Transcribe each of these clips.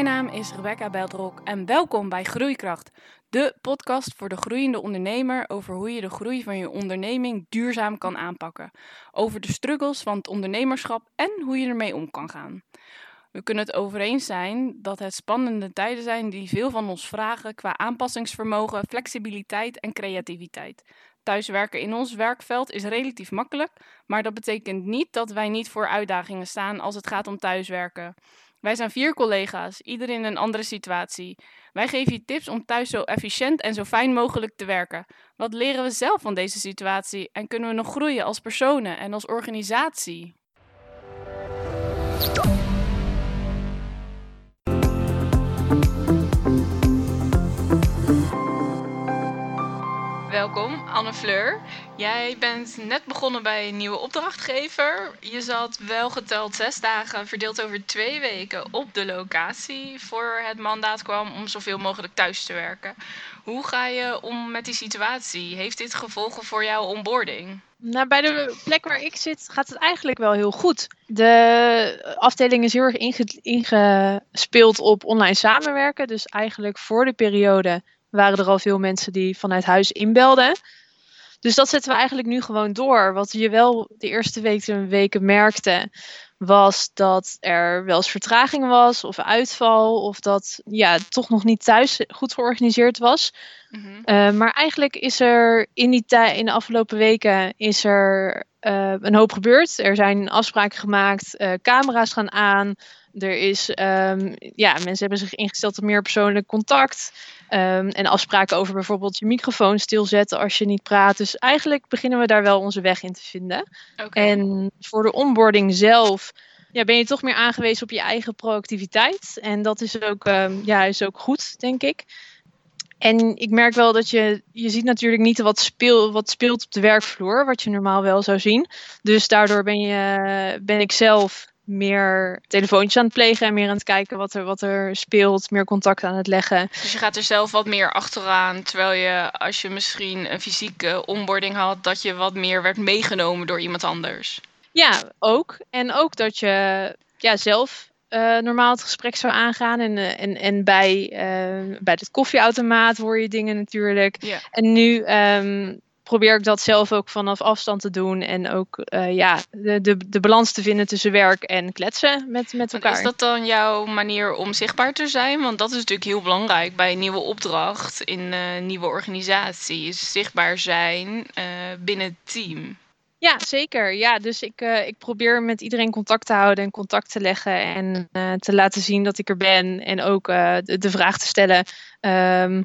Mijn naam is Rebecca Beldrok en welkom bij Groeikracht, de podcast voor de groeiende ondernemer over hoe je de groei van je onderneming duurzaam kan aanpakken, over de struggles van het ondernemerschap en hoe je ermee om kan gaan. We kunnen het over eens zijn dat het spannende tijden zijn die veel van ons vragen qua aanpassingsvermogen, flexibiliteit en creativiteit. Thuiswerken in ons werkveld is relatief makkelijk, maar dat betekent niet dat wij niet voor uitdagingen staan als het gaat om thuiswerken. Wij zijn vier collega's, ieder in een andere situatie. Wij geven je tips om thuis zo efficiënt en zo fijn mogelijk te werken. Wat leren we zelf van deze situatie en kunnen we nog groeien als personen en als organisatie? Welkom, Anne Fleur. Jij bent net begonnen bij een nieuwe opdrachtgever. Je zat wel geteld zes dagen, verdeeld over twee weken, op de locatie voor het mandaat kwam om zoveel mogelijk thuis te werken. Hoe ga je om met die situatie? Heeft dit gevolgen voor jouw onboarding? Nou, bij de plek waar ik zit gaat het eigenlijk wel heel goed. De afdeling is heel erg ingespeeld op online samenwerken. Dus eigenlijk voor de periode waren er al veel mensen die vanuit huis inbelden. Dus dat zetten we eigenlijk nu gewoon door. Wat je wel de eerste weken, weken merkte, was dat er wel eens vertraging was of uitval. Of dat ja, toch nog niet thuis goed georganiseerd was. Mhm. Eh, maar eigenlijk is er in, die in de afgelopen weken is er, uh, een hoop gebeurd. Er zijn afspraken gemaakt, uh, camera's gaan aan. Er is, um, ja, mensen hebben zich ingesteld op meer persoonlijk contact. Um, en afspraken over bijvoorbeeld je microfoon stilzetten als je niet praat. Dus eigenlijk beginnen we daar wel onze weg in te vinden. Okay. En voor de onboarding zelf ja, ben je toch meer aangewezen op je eigen proactiviteit. En dat is ook, um, ja, is ook goed, denk ik. En ik merk wel dat je, je ziet natuurlijk niet wat, speel, wat speelt op de werkvloer, wat je normaal wel zou zien. Dus daardoor ben, je, ben ik zelf meer telefoontjes aan het plegen en meer aan het kijken wat er, wat er speelt, meer contact aan het leggen. Dus je gaat er zelf wat meer achteraan, terwijl je als je misschien een fysieke onboarding had, dat je wat meer werd meegenomen door iemand anders. Ja, ook. En ook dat je ja, zelf uh, normaal het gesprek zou aangaan. En, uh, en, en bij, uh, bij het koffieautomaat hoor je dingen natuurlijk. Yeah. En nu um, probeer ik dat zelf ook vanaf afstand te doen. En ook uh, ja, de, de, de balans te vinden tussen werk en kletsen met, met elkaar. Is dat dan jouw manier om zichtbaar te zijn? Want dat is natuurlijk heel belangrijk bij een nieuwe opdracht in een nieuwe organisatie. Is zichtbaar zijn uh, binnen het team. Ja, zeker. Ja, dus ik, uh, ik probeer met iedereen contact te houden en contact te leggen en te laten zien dat ik er ben. En ook de, de, vraag te stellen. Um, eh,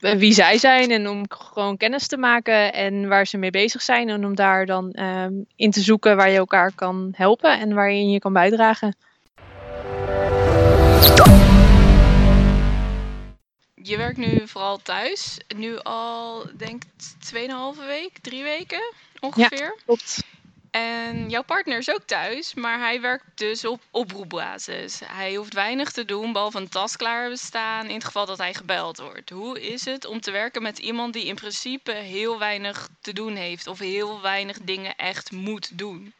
wie zij zijn en om gewoon kennis te maken en waar ze mee bezig zijn en om daar dan ehm, in te zoeken waar je elkaar kan helpen en waarin je kan bijdragen. Je werkt nu vooral thuis, nu al denk ik 2,5 week, drie weken ongeveer. Ja, klopt. En jouw partner is ook thuis, maar hij werkt dus op oproepbasis. Hij hoeft weinig te doen, behalve een tas klaar hebben staan in het geval dat hij gebeld wordt. Hoe is het om te werken met iemand die in principe heel weinig te doen heeft of heel weinig dingen echt moet doen?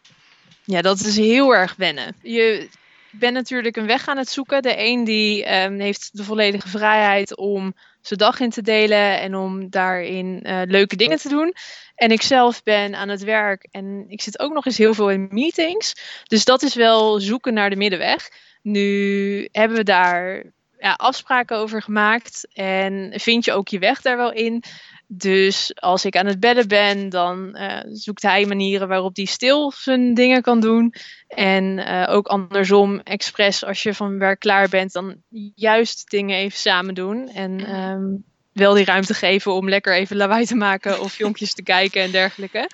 Ja, dat is heel erg wennen. Je bent natuurlijk een weg aan het zoeken. De een die um, heeft de volledige vrijheid om zijn dag in te delen en om daarin uh, leuke dingen te doen. En ik zelf ben aan het werk en ik zit ook nog eens heel veel in meetings. Dus dat is wel zoeken naar de middenweg. Nu hebben we daar ja, afspraken over gemaakt en vind je ook je weg daar wel in. Dus als ik aan het bedden ben, dan uh, zoekt hij manieren waarop hij stil zijn dingen kan doen. En uh, ook andersom, expres als je van werk klaar bent, dan juist dingen even samen doen. En um, wel die ruimte geven om lekker even lawaai te maken of filmpjes te kijken en dergelijke.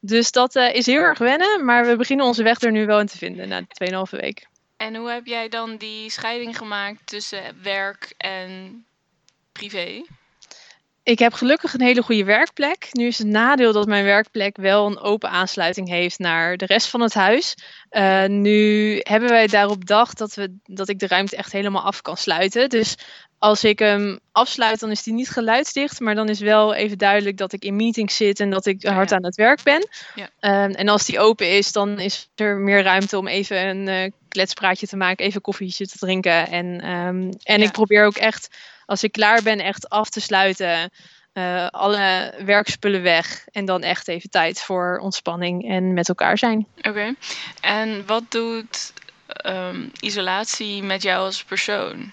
Dus dat uh, is heel erg wennen, maar we beginnen onze weg er nu wel in te vinden na 2,5 week. En hoe heb jij dan die scheiding gemaakt tussen werk en privé? Ik heb gelukkig een hele goede werkplek. Nu is het nadeel dat mijn werkplek wel een open aansluiting heeft naar de rest van het huis. Uh, nu hebben wij daarop dag dat, we, dat ik de ruimte echt helemaal af kan sluiten. Dus als ik hem afsluit, dan is die niet geluidsdicht. Maar dan is wel even duidelijk dat ik in meetings zit en dat ik hard aan het werk ben. Ja. Um, en als die open is, dan is er meer ruimte om even een uh, kletspraatje te maken, even koffietje te drinken. En, ehm, en Ja. ik probeer ook echt, als ik klaar ben, echt af te sluiten. eh, alle werkspullen weg. En dan echt even tijd voor ontspanning en met elkaar zijn. Oké. En wat doet ehm, isolatie met jou als persoon?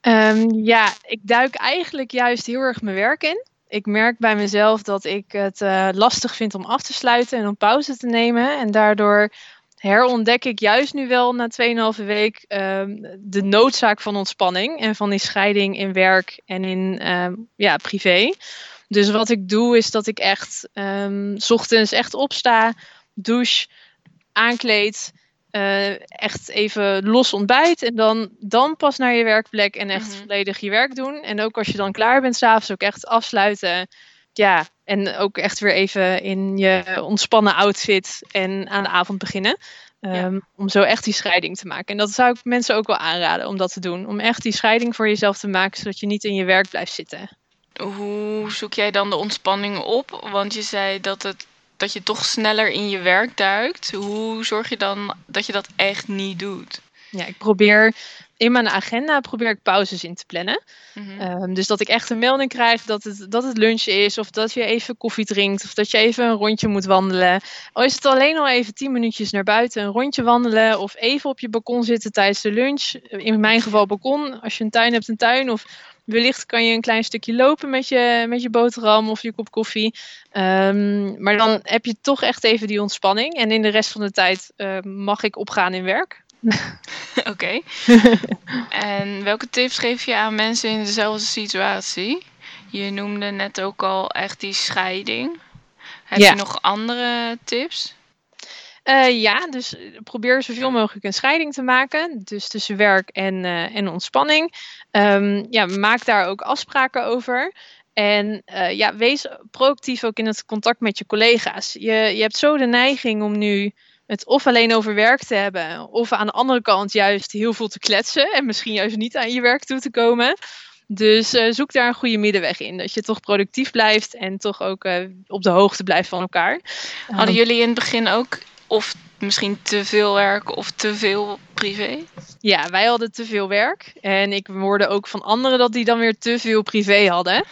Ehm, ja, ik duik eigenlijk juist heel erg mijn werk in. Ik merk bij mezelf dat ik het eh, lastig vind om af te sluiten en om pauze te nemen. En daardoor herontdek ik juist nu wel na 2,5 week ehm, de noodzaak van ontspanning en van die scheiding in werk en in ehm, ja, privé. Dus wat ik doe is dat ik echt 's ochtends echt opsta, douche, aankleed, eh, echt even los ontbijt en dan, dan pas naar je werkplek en echt Mhm. volledig je werk doen. En ook als je dan klaar bent s'avonds ook echt afsluiten. Ja, en ook echt weer even in je ontspannen outfit en aan de avond beginnen. Ehm, Om zo echt die scheiding te maken. En dat zou ik mensen ook wel aanraden om dat te doen. Om echt die scheiding voor jezelf te maken, zodat je niet in je werk blijft zitten. Hoe zoek jij dan de ontspanning op? Want je zei dat, het, dat je toch sneller in je werk duikt. Hoe zorg je dan dat je dat echt niet doet? Ja, ik probeer in mijn agenda probeer ik pauzes in te plannen. Mhm. Ehm, dus dat ik echt een melding krijg dat het, dat het lunch is, of dat je even koffie drinkt, of dat je even een rondje moet wandelen. Al is het alleen al even 10 minuutjes naar buiten, een rondje wandelen, of even op je balkon zitten tijdens de lunch. In mijn geval balkon, als je een tuin hebt, een tuin. Of wellicht kan je een klein stukje lopen met je, met je boterham of je kop koffie. Ehm, maar dan heb je toch echt even die ontspanning. En in de rest van de tijd eh, mag ik opgaan in werk. Oké. en welke tips geef je aan mensen in dezelfde situatie? Je noemde net ook al echt die scheiding. Heb Ja. je nog andere tips? Eh, ja, dus probeer zoveel mogelijk een scheiding te maken. Dus tussen werk en, eh, en ontspanning. Ehm, ja, maak daar ook afspraken over. En eh, ja, wees proactief ook in het contact met je collega's. Je, je hebt zo de neiging om nu het of alleen over werk te hebben, of aan de andere kant juist heel veel te kletsen en misschien juist niet aan je werk toe te komen. Dus eh, zoek daar een goede middenweg in. Dat je toch productief blijft en toch ook eh, op de hoogte blijft van elkaar. Hadden jullie in het begin ook of misschien te veel werk of te veel privé? Ja, wij hadden te veel werk. En ik hoorde ook van anderen dat die dan weer te veel privé hadden.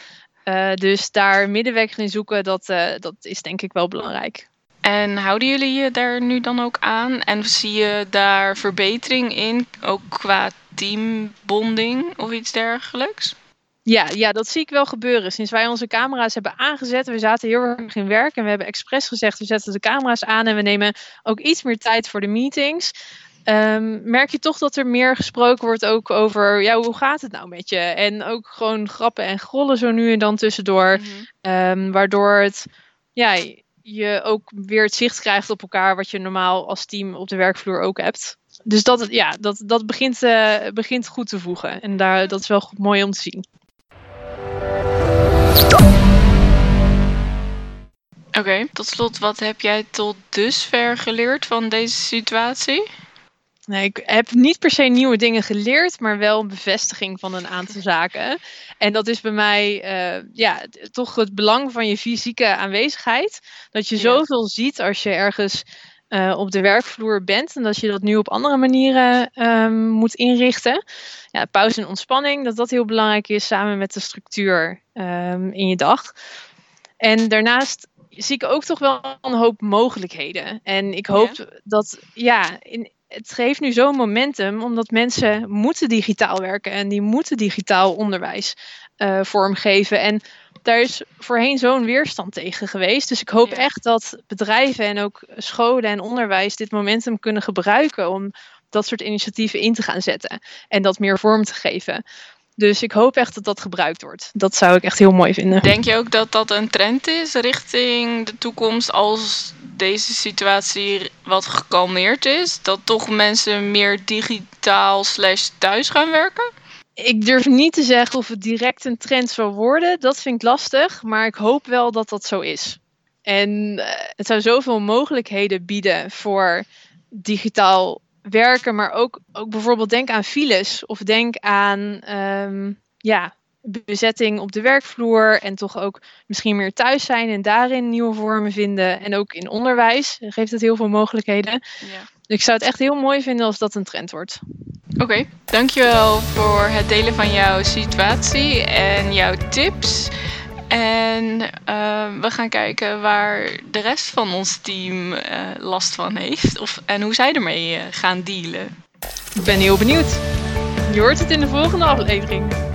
Eh, dus daar middenweg in zoeken, dat, dat is denk ik wel belangrijk. En houden jullie je daar nu dan ook aan? En zie je daar verbetering in, ook qua teambonding of iets dergelijks? Ja, ja, dat zie ik wel gebeuren. Sinds wij onze camera's hebben aangezet, we zaten heel erg in werk en we hebben expres gezegd, we zetten de camera's aan en we nemen ook iets meer tijd voor de meetings. Ehm, merk je toch dat er meer gesproken wordt ook over, ja, hoe gaat het nou met je? En ook gewoon grappen en grollen zo nu en dan tussendoor. Mhm. Ehm, waardoor het, ja, je ook weer het zicht krijgt op elkaar, wat je normaal als team op de werkvloer ook hebt. Dus dat, ja, dat, dat begint, eh, begint goed te voegen. En daar, dat is wel goed, mooi om te zien. Oké, tot slot, wat heb jij tot dusver geleerd van deze situatie? Nee, ik heb niet per se nieuwe dingen geleerd, maar wel een bevestiging van een aantal zaken. En dat is bij mij eh, ja, toch het belang van je fysieke aanwezigheid. Dat je Ja. zoveel ziet als je ergens eh, op de werkvloer bent. En dat je dat nu op andere manieren ehm, moet inrichten. Ja, pauze en ontspanning, dat dat heel belangrijk is samen met de structuur ehm, in je dag. En daarnaast zie ik ook toch wel een hoop mogelijkheden. En ik hoop dat, ja, in, het geeft nu zo'n momentum, omdat mensen moeten digitaal werken en die moeten digitaal onderwijs eh, vormgeven. En daar is voorheen zo'n weerstand tegen geweest. Dus ik hoop Ja. echt dat bedrijven en ook scholen en onderwijs dit momentum kunnen gebruiken om dat soort initiatieven in te gaan zetten en dat meer vorm te geven. Dus ik hoop echt dat dat gebruikt wordt. Dat zou ik echt heel mooi vinden. Denk je ook dat dat een trend is richting de toekomst als deze situatie wat gekalmeerd is? Dat toch mensen meer digitaal slash thuis gaan werken? Ik durf niet te zeggen of het direct een trend zal worden. Dat vind ik lastig. Maar ik hoop wel dat dat zo is. En eh, het zou zoveel mogelijkheden bieden voor digitaal werken. Maar ook, ook bijvoorbeeld denk aan files. Of denk aan ehm, ja, bezetting op de werkvloer. En toch ook misschien meer thuis zijn en daarin nieuwe vormen vinden. En ook in onderwijs geeft het heel veel mogelijkheden. Ja. Ik zou het echt heel mooi vinden als dat een trend wordt. Oké, dankjewel voor het delen van jouw situatie en jouw tips. En uh, we gaan kijken waar de rest van ons team uh, last van heeft. Of, en hoe zij ermee uh, gaan dealen. Ik ben heel benieuwd. Je hoort het in de volgende aflevering.